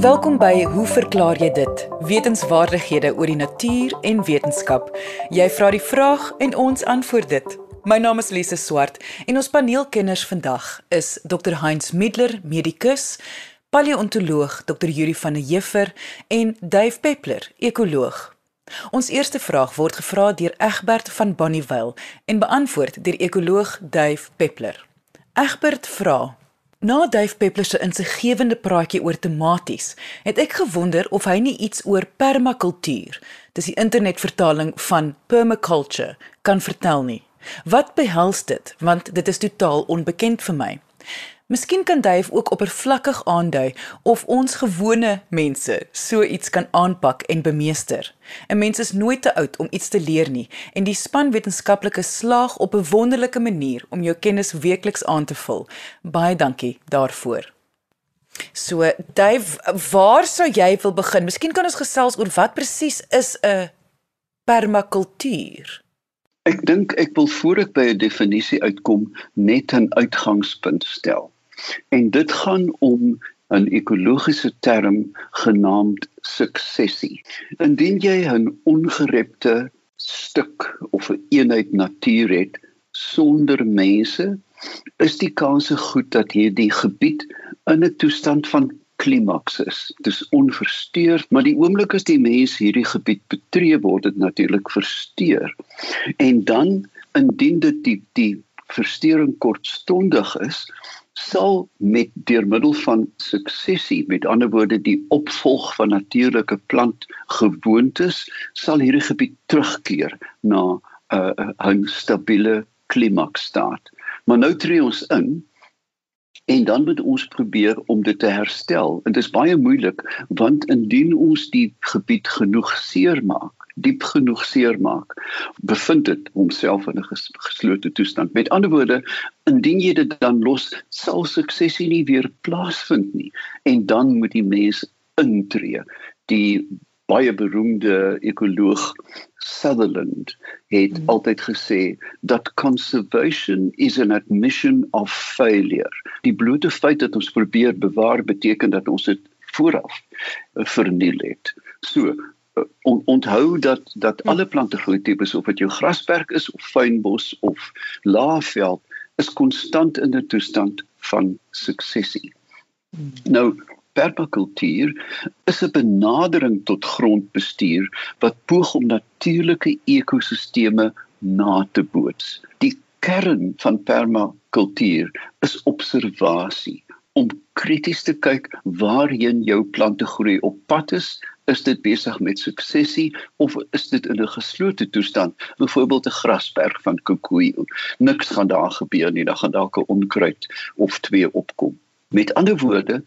Welkom by Hoe verklaar jy dit? Wetenskapwaardighede oor die natuur en wetenskap. Jy vra die vraag en ons antwoord dit. My naam is Lise Swart en ons paneelkenners vandag is Dr. Heinz Middler, medikus, paleontoloog Dr. Yuri van der Heever en Dave Peppler, ekoloog. Ons eerste vraag word gevra deur Egbert van Bonnievale en beantwoord deur ekoloog Dave Peppler. Egbert vra: Na Dave Peppler se insiggewende praatjie oor tematies, het ek gewonder of hy nie iets oor permakultuur, dis die internetvertaling van permaculture, kan vertel nie. Wat behels dit? Want dit is totaal onbekend vir my. Miskien kan Dave ook oppervlakkig aandui of ons gewone mense so iets kan aanpak en bemeester. 'n Mens is nooit te oud om iets te leer nie en die span wetenskaplike slaag op 'n wonderlike manier om jou kennis weekliks aan te vul. Baie dankie daarvoor. So Dave, waar sou jy wil begin? Miskien kan ons gesels oor wat presies is 'n permakultuur? Ek dink ek wil voor ek by 'n definisie uitkom net 'n uitgangspunt stel. En dit gaan om 'n ekologiese term genaamd suksesie. Indien jy 'n ongerepte stuk of 'n een eenheid natuur het sonder mense, is die kans goed dat hierdie gebied in 'n toestand van klimaks is. Dit is onversteur, maar die oomblik as die mens hierdie gebied betree word, dit natuurlik versteur. En dan indien dit die die versteuring kortstondig is, sal met deur middel van suksesie, met ander woorde die opvolg van natuurlike plantgewoontes, sal hierdie gebied terugkeer na 'n uh, 'n stabiele klimaksstaat. Maar nou tree ons in en dan moet ons probeer om dit te herstel. En dit is baie moeilik want indien ons die gebied genoeg seermaak, diep genoeg seermaak, bevind dit homself in 'n geslote toestand. Met ander woorde, indien jy dit dan los, sal suksesie nie weer plaasvind nie en dan moet die mens intree. Die baie beroemde ekoloog Sutherland het mm. altyd gesê dat conservation is an admission of failure. Die blote feit dat ons probeer bewaar beteken dat ons dit vooraf verniel het. So, on, onthou dat dat ja. alle plantegroeitipes of dit jou grasperk is of fynbos of laafveld is konstant in 'n toestand van suksesie. Hmm. Nou permakultuur is 'n benadering tot grondbestuur wat poog om natuurlike ekosisteme na te boots. Die kern van permakultuur is observasie om krities te kyk waarheen jou plante groei op pad is is dit besig met suksesie of is dit in 'n geslote toestand? Byvoorbeeld 'n grasberg van kokoe niks gaan daar gebeur nie dan gaan dalk 'n onkruid of twee opkom. Met ander woorde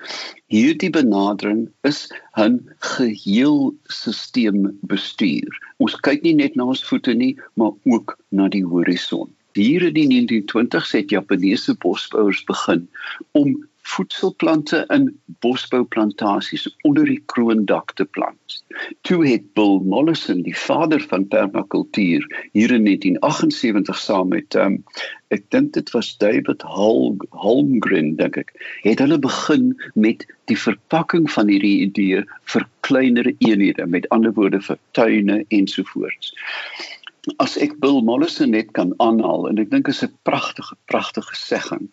hierdie benadering is 'n geheel stelsel bestuur. Ons kyk nie net na ons voete nie maar ook na die horison. Hier in die 1920s het Japaneese bosbouers begin om voedselplante in bosbouplantasies onder die kroondak te plant. Toe het Bill Mollison, die vader van permakultuur, hier in 1978 saam met um, ek dink dit was David Hol Holmgren dink ek, het hulle begin met die verpakking van hierdie idee vir kleiner eenhede, met ander woorde vir tuine ensovoorts as ek Bill Mollison net kan aanhaal en ek dink is 'n pragtige pragtige segging.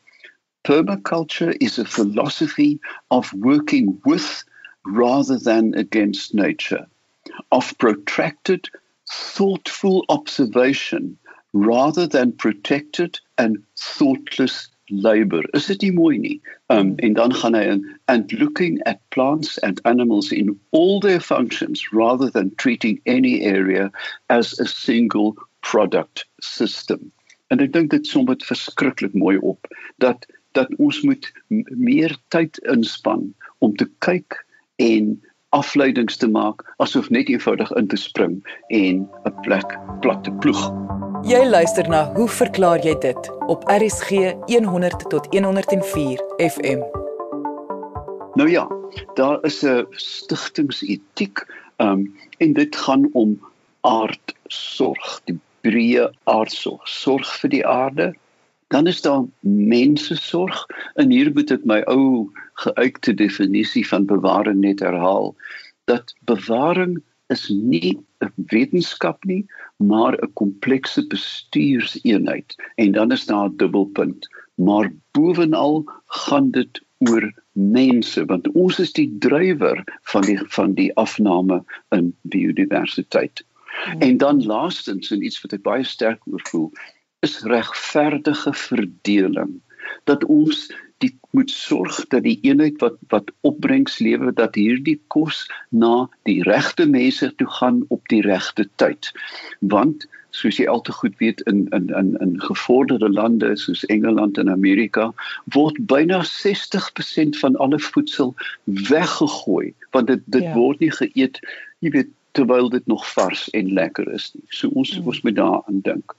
Permaculture is a philosophy of working with rather than against nature, of protracted thoughtful observation rather than protected and thoughtless labor. Is dit nie mooi nie? Um en dan gaan hy in and looking at plants and animals in all their functions rather than treating any area as a single product system. En ek dink dit som dit verskriklik mooi op dat dat ons moet meer tyd inspann om te kyk en afleidings te maak asof net eenvoudig in te spring en 'n plek plat te ploeg. Jy luister na Hoe verklaar jy dit op RSG 100 tot 104 FM. Nou ja, daar is 'n stigtingsetiek um, en dit gaan om aardsorg, die breë aardsorg, sorg vir die aarde, Dan is daar mensesorg en hier moet ek my ou geuite definisie van bewaring net herhaal dat bewaring is nie 'n wetenskap nie, maar 'n komplekse bestuurseenheid en dan is daar 'n dubbelpunt. Maar bovenal gaan dit oor mense want ons is die drywer van die van die afname in biodiversiteit. Hmm. En dan laastens en iets wat ek baie sterk oor voel, is regverdige verdeling dat ons die moet sorg dat die eenheid wat wat opbrengs lewe dat hierdie kos na die regte mense toe gaan op die regte tyd. Want soos jy al te goed weet in in in in gevorderde lande soos Engeland en Amerika word byna 60% van alle voedsel weggegooi want dit dit ja. word nie geëet jy weet terwyl dit nog vars en lekker is nie. So ons mm. ons moet daaraan dink.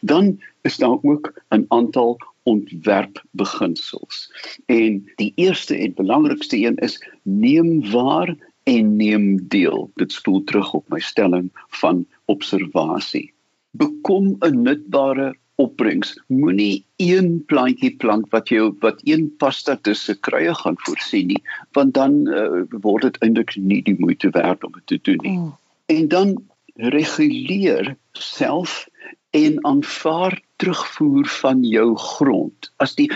Dan is daar ook 'n aantal ontwerpbeginsels. En die eerste en belangrikste een is neem waar en neem deel. Dit spoel terug op my stelling van observasie. Bekom 'n nutbare opbrengs. Moenie een plantjie plant wat jy wat een pasta tussen krye gaan voorsien nie, want dan uh, word dit eintlik nie die moeite werd om dit te doen nie. Mm. En dan reguleer self en aanvaar terugvoer van jou grond. As die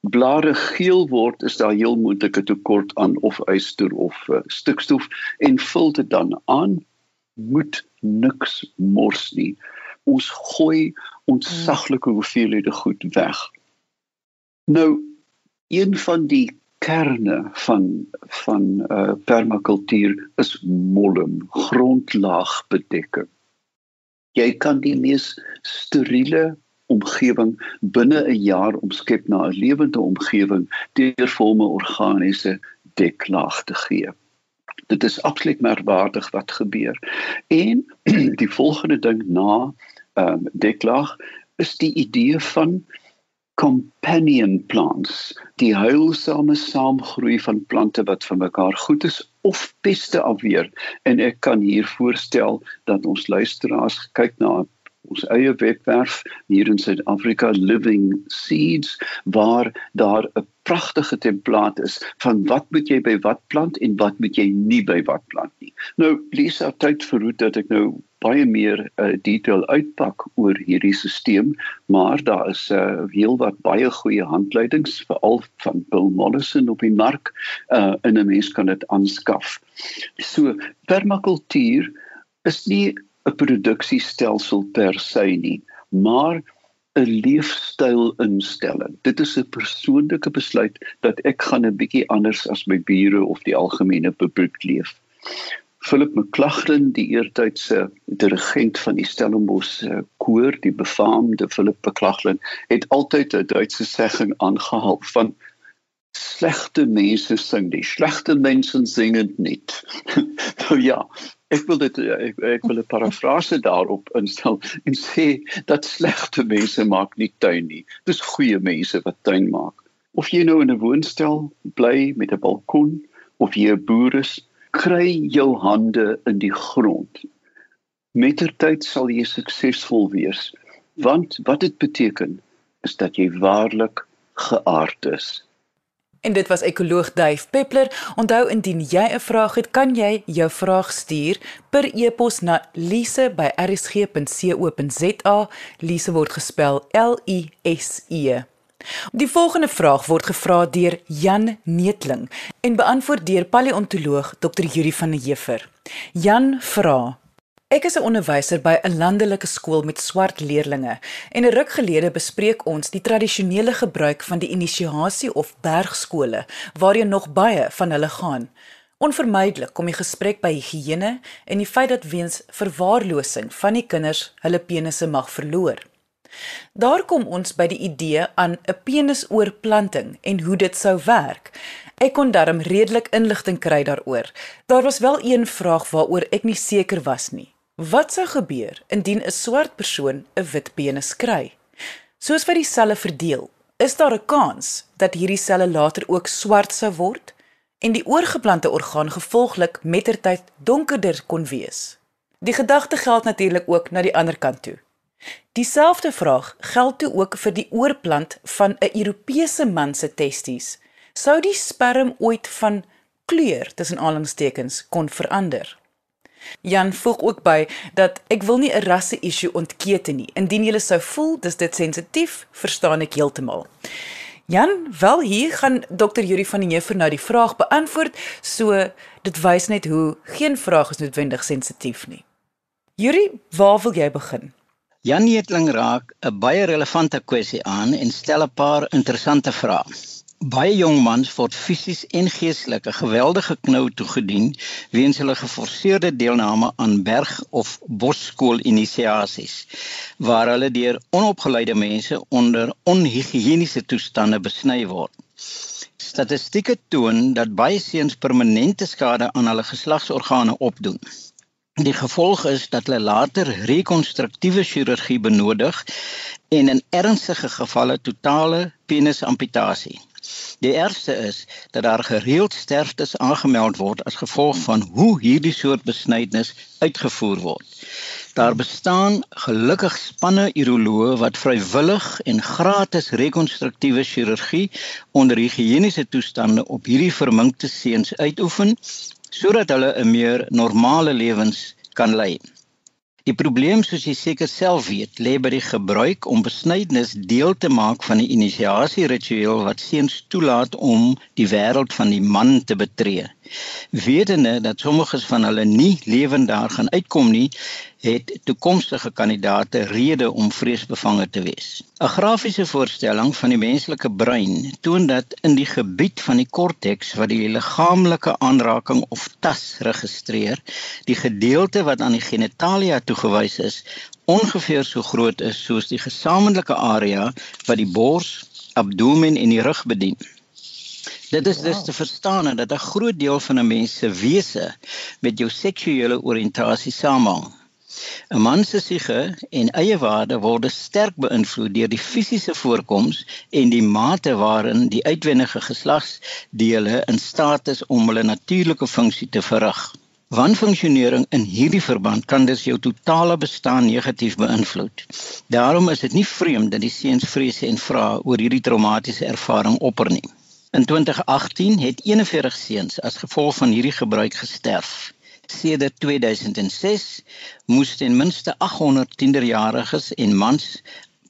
blare geel word, is daar heel moontlike tekort aan of yster of uh, stikstof en vul dit dan aan. Moet niks mors nie. Ons gooi ontsaglike hoeveelhede goed weg. Nou een van die kerne van van uh, permakultuur is mollem, grondlaagbedekking jy kan die mees steriele omgewing binne 'n jaar omskep na 'n lewende omgewing deur volme organiese deklaag te gee. Dit is absoluut merkwaardig wat gebeur. En die volgende ding na ehm um, deklaag is die idee van companion plants, die heilsame saamgroei van plante wat vir mekaar goed is of peste afweer. En ek kan hier voorstel dat ons luisteraars kyk na ons eie webwerf hier in Suid-Afrika Living Seeds waar daar 'n pragtige template is van wat moet jy by wat plant en wat moet jy nie by wat plant nie. Nou Lisa tyd verhoed dat ek nou baie meer uh, detail uitpak oor hierdie stelsel, maar daar is 'n uh, heelwat baie goeie handleidings veral van Bill Mollison op die mark uh, en 'n mens kan dit aanskaf. So permakultuur is nie 'n produksiestelsel per se nie, maar 'n leefstylinstelling. Dit is 'n persoonlike besluit dat ek gaan 'n bietjie anders as my bure of die algemene publiek leef. Philip McLachlan, die eertydse dirigent van die Stellenbosch eh, koor, die befaamde Philip McLachlan, het altyd 'n Duitse segging aangehaal van slegte mense sing die slegte mense sing dit nie. nou ja, ek wil dit eh, ek, ek wil 'n parafrase daarop instel en sê dat slegte mense maak nie tuin nie. Dis goeie mense wat tuin maak. Of jy nou in 'n woonstel bly met 'n balkon of jy 'n boer is, kry jou hande in die grond. Mettertyd sal jy suksesvol wees, want wat dit beteken is dat jy waarlik geaard is. En dit was ekoloog Duif Peppler. Onthou indien jy 'n vraag het, kan jy jou vraag stuur per e-pos na lise@rsg.co.za. Lise word gespel L I S E. Die volgende vraag word gevra deur Jan Neetling en beantwoord deur paleontoloog Dr. Yuri van der Heever. Jan vra: Ek is 'n onderwyser by 'n landelike skool met swart leerdlinge en 'n ruk gelede bespreek ons die tradisionele gebruik van die inisiasie of bergskole waarheen nog baie van hulle gaan. Onvermydelik kom die gesprek by higiëne en die feit dat weens verwaarlosing van die kinders hulle penisse mag verloor. Daar kom ons by die idee aan 'n penisoorplanting en hoe dit sou werk. Ek kon darm redelik inligting kry daaroor. Daar was wel een vraag waaroor ek nie seker was nie. Wat sou gebeur indien 'n swart persoon 'n wit penis kry? Soos wat die selle verdeel, is daar 'n kans dat hierdie selle later ook swart sou word en die oorgeplante orgaan gevolglik mettertyd donkerder kon wees. Die gedagte geld natuurlik ook na die ander kant toe. Dieselfde vraag geld toe ook vir die oorplant van 'n Europese man se testies. Sou die sperm ooit van kleur tussen aanhalingstekens kon verander? Jan voeg ook by dat ek wil nie 'n rasse-issue ontkete nie. Indien jy sou voel dis dit sensitief, verstaan ek heeltemal. Jan, wel hier gaan Dr. Yuri van die Jefer nou die vraag beantwoord, so dit wys net hoe geen vraag is noodwendig sensitief nie. Yuri, waar wil jy begin? Jan Netling raak 'n baie relevante kwessie aan en stel 'n paar interessante vrae. Baie jong mans word fisies en geestelik 'n geweldige knou toegedien weens hulle geforseerde deelname aan berg- of bosskoolinisiasies waar hulle deur onopgeleide mense onder onhigiëniese toestande besny word. Statistieke toon dat baie seuns permanente skade aan hulle geslagsorgane opdoen. Die gevolg is dat hulle later rekonstruktiewe chirurgie benodig en in ernstige gevalle totale penisamputasie. Die ergste is dat daar gereeld sterftes aangemeld word as gevolg van hoe hierdie soort besnydenis uitgevoer word. Daar bestaan gelukkig spanne uroloë wat vrywillig en gratis rekonstruktiewe chirurgie onder higiëniese toestande op hierdie verminkte seuns uitoefen sodat hulle 'n meer normale lewens kan lei. Die probleem soos jy seker self weet, lê by die gebruik om besnydenis deel te maak van die inisiasie ritueel wat seuns toelaat om die wêreld van die man te betree. Wetende dat sommiges van hulle nie lewend daar gaan uitkom nie, het toekomstige kandidaate rede om vreesbevange te wees. 'n Grafiese voorstelling van die menslike brein toon dat in die gebied van die korteks wat die liggaamlike aanraking of tas registreer, die gedeelte wat aan die genitalia toegewys is, ongeveer so groot is soos die gesamentlike area wat die bors, abdomen en die rug bedien. Dit is dus te verstaan dat 'n groot deel van 'n mens se wese met jou seksuele oriëntasie samehang. 'n Man se siege en eie waarde word sterk beïnvloed deur die fisiese voorkoms en die mate waarin die uitwendige geslagsdele in staat is om hulle natuurlike funksie te verrig. Wanfunksionering in hierdie verband kan dus jou totale bestaan negatief beïnvloed. Daarom is dit nie vreemd dat die seuns vrese en vra oor hierdie traumatiese ervaring opperneem. In 2018 het 41 seuns as gevolg van hierdie gebruik gesterf sedert 2006 moes ten minste 800 tienerjariges en mans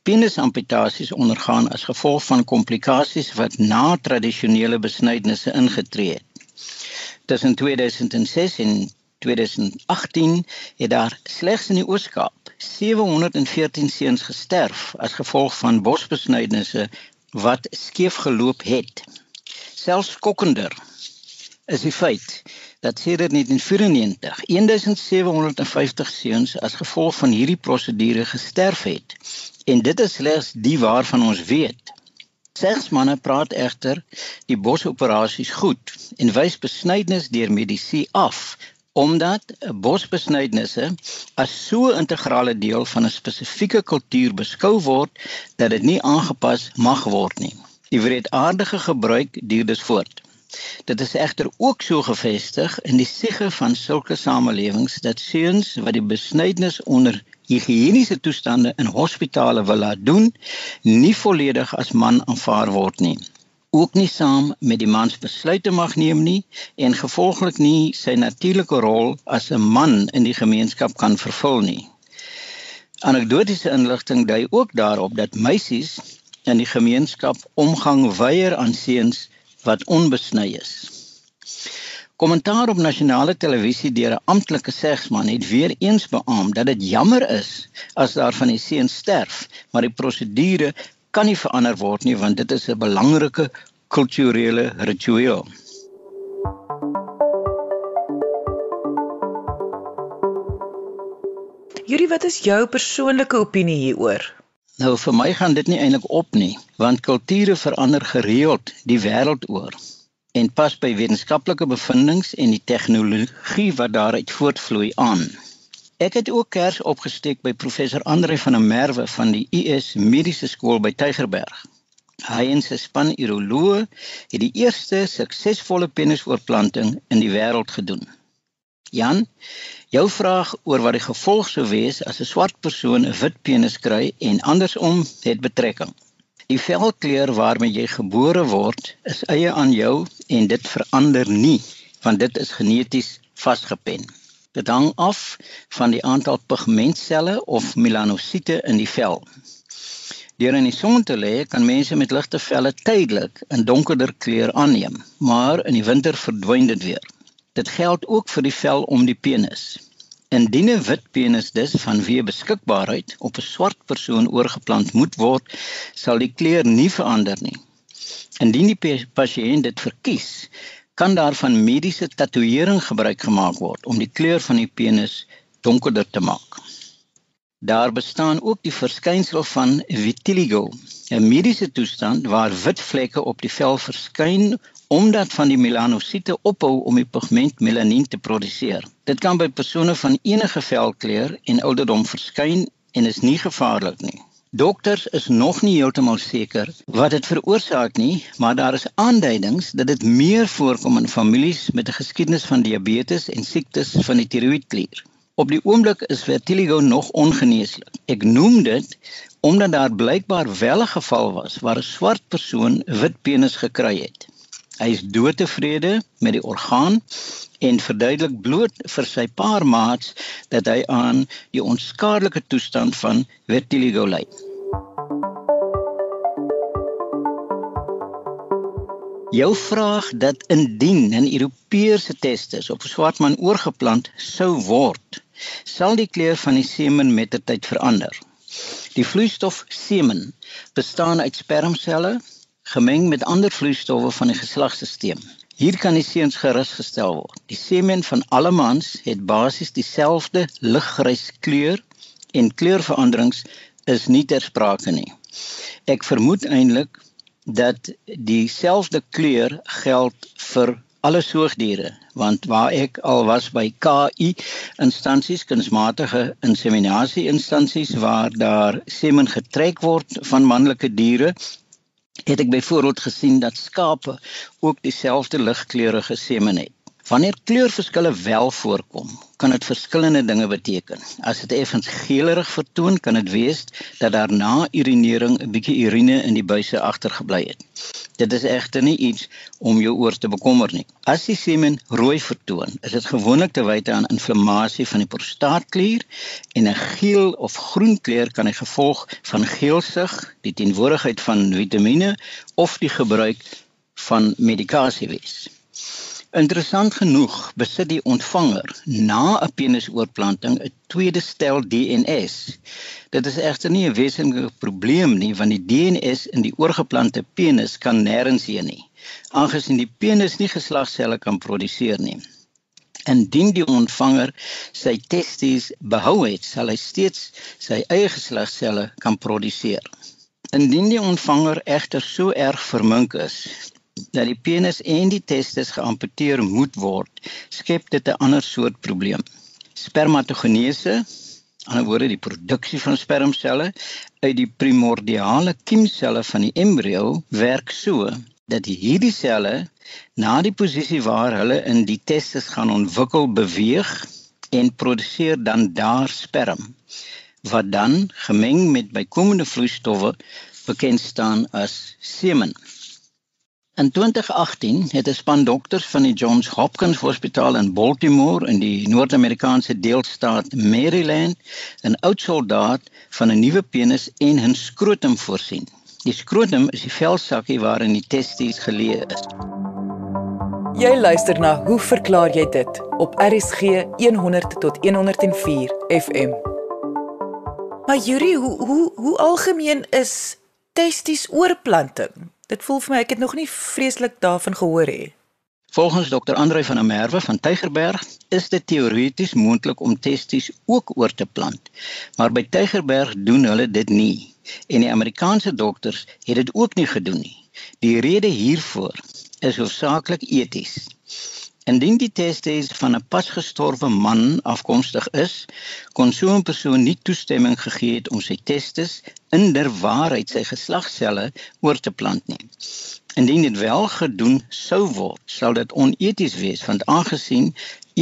penisamputasies ondergaan as gevolg van komplikasies wat na tradisionele besnydnisse ingetree het. Tussen 2006 en 2018 het daar slegs in die Oos-Kaap 714 seuns gesterf as gevolg van bosbesnydnisse wat skeef geloop het. Selfs skokkender is die feit dat sedert 1994 1750 seuns as gevolg van hierdie prosedure gesterf het. En dit is slegs die waarvan ons weet. Seks manne praat egter die bosoperasies goed en wys besnydnis deur medisyne af omdat bosbesnydnisse as so 'n integrale deel van 'n spesifieke kultuur beskou word dat dit nie aangepas mag word nie. Die wreedaardige gebruik duur dus voort. Dit is egter ook so gevestig in die siege van sulke samelewings dat seuns wat die besnydnis onder higiëniese toestande in hospitale wil laat doen, nie volledig as man aanvaar word nie. Ook nie saam met die mans besluite mag neem nie en gevolglik nie sy natuurlike rol as 'n man in die gemeenskap kan vervul nie. Anekdotiese inligting dui ook daarop dat meisies in die gemeenskap omgang weier aan seuns wat onbesny is. Kommentaar op nasionale televisie deur 'n amptelike segsman het weer eens beamoen dat dit jammer is as daar van die seun sterf, maar die prosedure kan nie verander word nie want dit is 'n belangrike kulturele ritueel. Yuri, wat is jou persoonlike opinie hieroor? Nou vir my gaan dit nie eintlik op nie, want kulture verander gereeld die wêreld oor en pas by wetenskaplike bevindinge en die tegnologie wat daaruit voortvloei aan. Ek het ook kers opgesteek by professor Andre van der Merwe van die US Mediese Skool by Tygerberg. Hy en sy span uroloë het die eerste suksesvolle penisoorplanting in die wêreld gedoen. Jan, jou vraag oor wat die gevolg sou wees as 'n swart persoon 'n wit penis kry en andersom het betrekking. Die velkleur waarmee jy gebore word is eie aan jou en dit verander nie want dit is geneties vasgepen. Dit hang af van die aantal pigmentselle of melanosiete in die vel. Deur in die son te lê, kan mense met ligte velle tydelik 'n donkerder kleur aanneem, maar in die winter verdwyn dit weer. Dit geld ook vir die vel om die penis. Indien 'n wit penis dus vanweë beskikbaarheid op 'n swart persoon oorgeplant moet word, sal die kleur nie verander nie. Indien die pasiënt dit verkies, kan daar van mediese tatoeëring gebruik gemaak word om die kleur van die penis donkerder te maak. Daar bestaan ook die verskynsel van vitiligo, 'n mediese toestand waar wit vlekke op die vel verskyn omdat van die melanosiete ophou om die pigment melanien te produseer. Dit kan by persone van enige velkleur en ouderdom verskyn en is nie gevaarlik nie. Dokters is nog nie heeltemal seker wat dit veroorsaak nie, maar daar is aanduidings dat dit meer voorkom in families met 'n geskiedenis van diabetes en siektes van die tiroïedklier. Op die oomblik is vitiligo nog ongeneeslik. Ek noem dit omdat daar blykbaar wel 'n geval was waar 'n swart persoon wit penis gekry het. Hy is doodtevrede met die orgaan en verduidelik bloot vir sy paar maats dat hy aan die onskadelike toestand van vitiligo ly. Jou vraag dat indien 'n Europese testes op 'n swart man oorgeplant sou word, sal die kleur van die semen met die tyd verander. Die vloeistof semen bestaan uit spermselle gemeng met ander vloeistowwe van die geslagsstelsel. Hier kan die seuns gerus gestel word. Die semen van alle mans het basies dieselfde liggrys kleur en kleurveranderings is nie ter sprake nie. Ek vermoed eintlik dat dieselfde kleur geld vir alle soogdiere want waar ek al was by KI instansies kunsmatige inseminasie instansies waar daar semen getrek word van manlike diere het ek byvoorbeeld gesien dat skape ook dieselfde ligkleurige semen het Wanneer kleurverskille wel voorkom, kan dit verskillende dinge beteken. As dit effens geelerig vertoon, kan dit wees dat daar na urinering 'n bietjie urine in die buise agtergebly het. Dit is egter nie iets om jou oor te bekommer nie. As die semen rooi vertoon, is dit gewoonlik te wyte aan inflammasie van die prostaatklier en 'n geel of groen kleur kan 'n gevolg van geelsig, die teenwoordigheid van vitamiene of die gebruik van medikasie wees. Interessant genoeg besit die ontvanger na 'n penisoorplanting 'n tweede stel DNS. Dit is egter nie 'n wesenlike probleem nie want die DNS in die oorgeplante penis kan nêrens heen nie, aangesien die penis nie geslagselle kan produseer nie. Indien die ontvanger sy testes behou het, sal hy steeds sy eie geslagselle kan produseer. Indien die ontvanger egter so erg vermink is dat die penis en die testis geamputeer moet word, skep dit 'n ander soort probleem. Spermatogenese, die woorde die produksie van spermselle uit die primordiale kiemselle van die embrio werk so dat hierdie selle na die posisie waar hulle in die testis gaan ontwikkel beweeg en produseer dan daar sperm wat dan gemeng met bykomende vloeistowwe bekend staan as semen. In 2018 het 'n span dokters van die Johns Hopkins Hospitaal in Baltimore in die Noord-Amerikaanse deelstaat Maryland 'n oud soldaat van 'n nuwe penis en 'n skrotum voorsien. Die skrotum is die velsakkie waarin die testes geleë is. Jy luister na Hoe verklaar jy dit op RSG 100 tot 104 FM. Maar Yuri, hoe hoe hoe algemeen is testes oorplanting? Dit voel vir my ek het nog nie vreeslik daarvan gehoor nie. Volgens Dr. Andrei van der Merwe van Tygerberg is dit teoreties moontlik om testis ook oor te plant. Maar by Tygerberg doen hulle dit nie en die Amerikaanse dokters het dit ook nie gedoen nie. Die rede hiervoor is hoofsaaklik eties. Indien die testes van 'n pasgestorwe man afkomstig is, kon so 'n persoon nie toestemming gegee het om sy testes inderwaarheid sy geslagselle oor te plant nie. Indien dit wel gedoen sou word, sou dit oneties wees want aangesien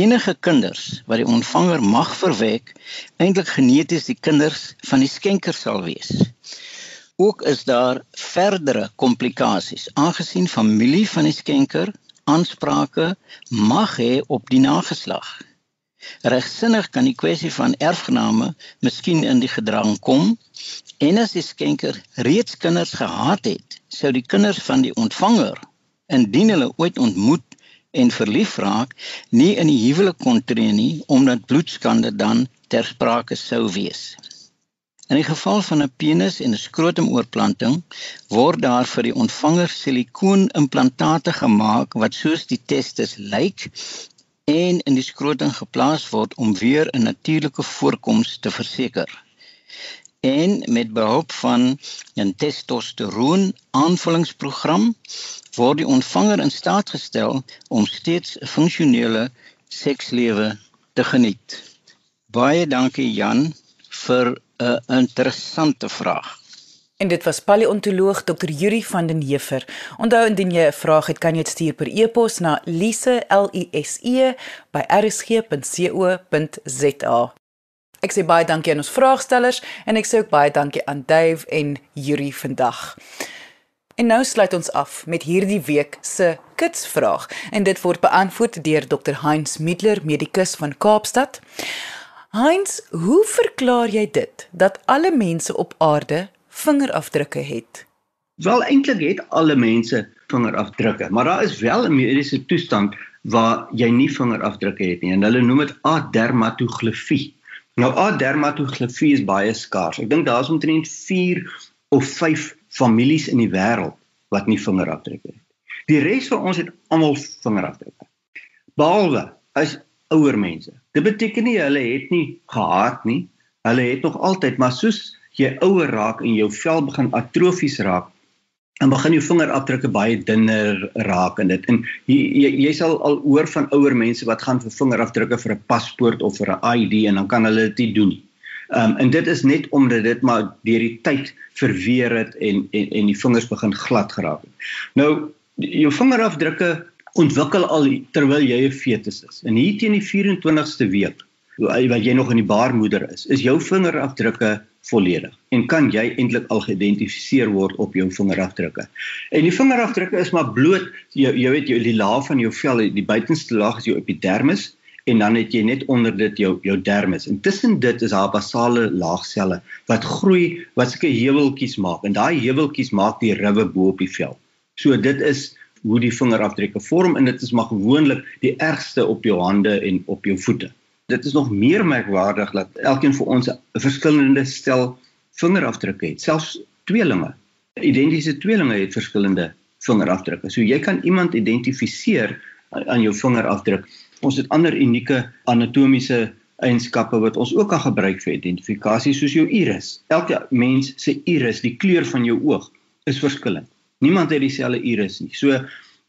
enige kinders wat die ontvanger mag verwek eintlik geneties die kinders van die skenker sal wees. Ook is daar verdere komplikasies aangesien familie van die skenker aansprake mag hê op die nageslag. Regsinnig kan die kwessie van erfgename miskien in die gedrang kom en as die skenker reeds kinders gehad het, sou die kinders van die ontvanger indien hulle ooit ontmoet en verlief raak, nie in die huwelik kon tree nie omdat bloedskande dan ter sprake sou wees. In die geval van 'n penis en 'n skrotumoorplanting word daar vir die ontvanger silikoonimplantate gemaak wat soos die testis lyk en in die skrotum geplaas word om weer 'n natuurlike voorkoms te verseker. En met behulp van 'n testosteroon aanvullingsprogram word die ontvanger in staat gestel om steeds 'n funksionele sekslewe te geniet. Baie dankie Jan vir 'n interessante vraag. En dit was paleontoloog Dr. Yuri van den Heever. Onthou indien jy 'n vraag het, kan jy dit stuur per e-pos na lise@lise@rsg.co.za. Ek sê baie dankie aan ons vraagstellers en ek sê ook baie dankie aan Dave en Yuri vandag. En nou sluit ons af met hierdie week se kitsvraag en dit word beantwoord deur Dr Heinz Middler, medikus van Kaapstad. Heinz, hoe verklaar jy dit dat alle mense op aarde vingerafdrukke het? Wel eintlik het alle mense vingerafdrukke, maar daar is wel 'n mediese toestand waar jy nie vingerafdrukke het nie en hulle noem dit adermatoglyfie. Nou adermatoglyfie is baie skaars. Ek dink daar's omtrent 4 of 5 families in die wêreld wat nie vingerafdrukke het. Die res van ons het almal vingerafdrukke. Behalwe as ouer mense. Dit beteken nie hulle het nie gehad nie. Hulle het nog altyd, maar soos jy ouer raak en jou vel begin atrofies raak, dan begin jou vingerafdrukke baie dunner raak en dit en jy, jy jy sal al hoor van ouer mense wat gaan vir vingerafdrukke vir 'n paspoort of vir 'n ID en dan kan hulle dit nie doen nie. Ehm um, en dit is net omdat dit maar deur die tyd verweer het en en en die vingers begin glad geraak het. Nou jou vingerafdrukke ontwikkel al terwyl jy 'n fetus is. En hier teen die 24ste week wat jy nog in die baarmoeder is, is jou vingerafdrukke volledig en kan jy eintlik al geïdentifiseer word op jou vingerafdrukke. En die vingerafdrukke is maar bloot jy jy weet jy die laag van jou vel, die buitenste laag is jou epidermis en dan het jy net onder dit jou jou dermis. Intussen dit is daar basale laagselle wat groei wat sulke heuweltjies maak en daai heuweltjies maak die riwe bo op die vel. So dit is hoe die vingerafdrukke vorm en dit is maar gewoonlik die ergste op jou hande en op jou voete. Dit is nog meer merkwaardig dat elkeen vir ons 'n verskillende stel vingerafdrukke het, selfs tweelinge. Identiese tweelinge het verskillende vingerafdrukke. So jy kan iemand identifiseer aan jou vingerafdruk ons het ander unieke anatomiese eienskappe wat ons ook kan gebruik vir identifikasie soos jou iris. Elke mens se iris, die kleur van jou oog is verskillend. Niemand het dieselfde iris nie. So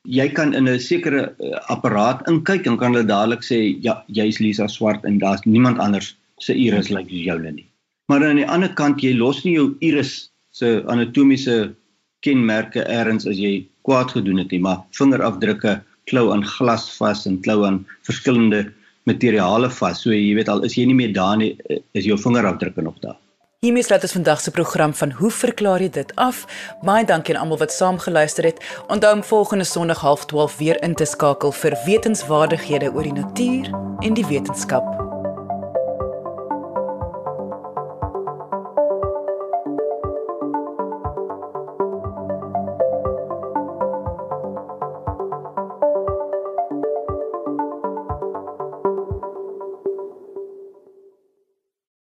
jy kan in 'n sekere uh, apparaat inkyk en kan hulle dadelik sê ja, jy's Lisa Swart en daar's niemand anders se iris lyk like soos joune nie. Maar aan die ander kant jy los nie jou iris se anatomiese kenmerke eers as jy kwaad gedoen het nie, maar vingerafdrukke klou aan glas vas en klou aan verskillende materiale vas. So jy weet al is jy nie meer daar nie, is jou vingerafdrukke nog daar. Hiermee sluit ons vandag se program van Hoe verklaar jy dit af? Baie dankie aan almal wat saam geluister het. Onthou om volgende Sondag 12:30 weer in te skakel vir wetenskapwaardighede oor die natuur en die wetenskap.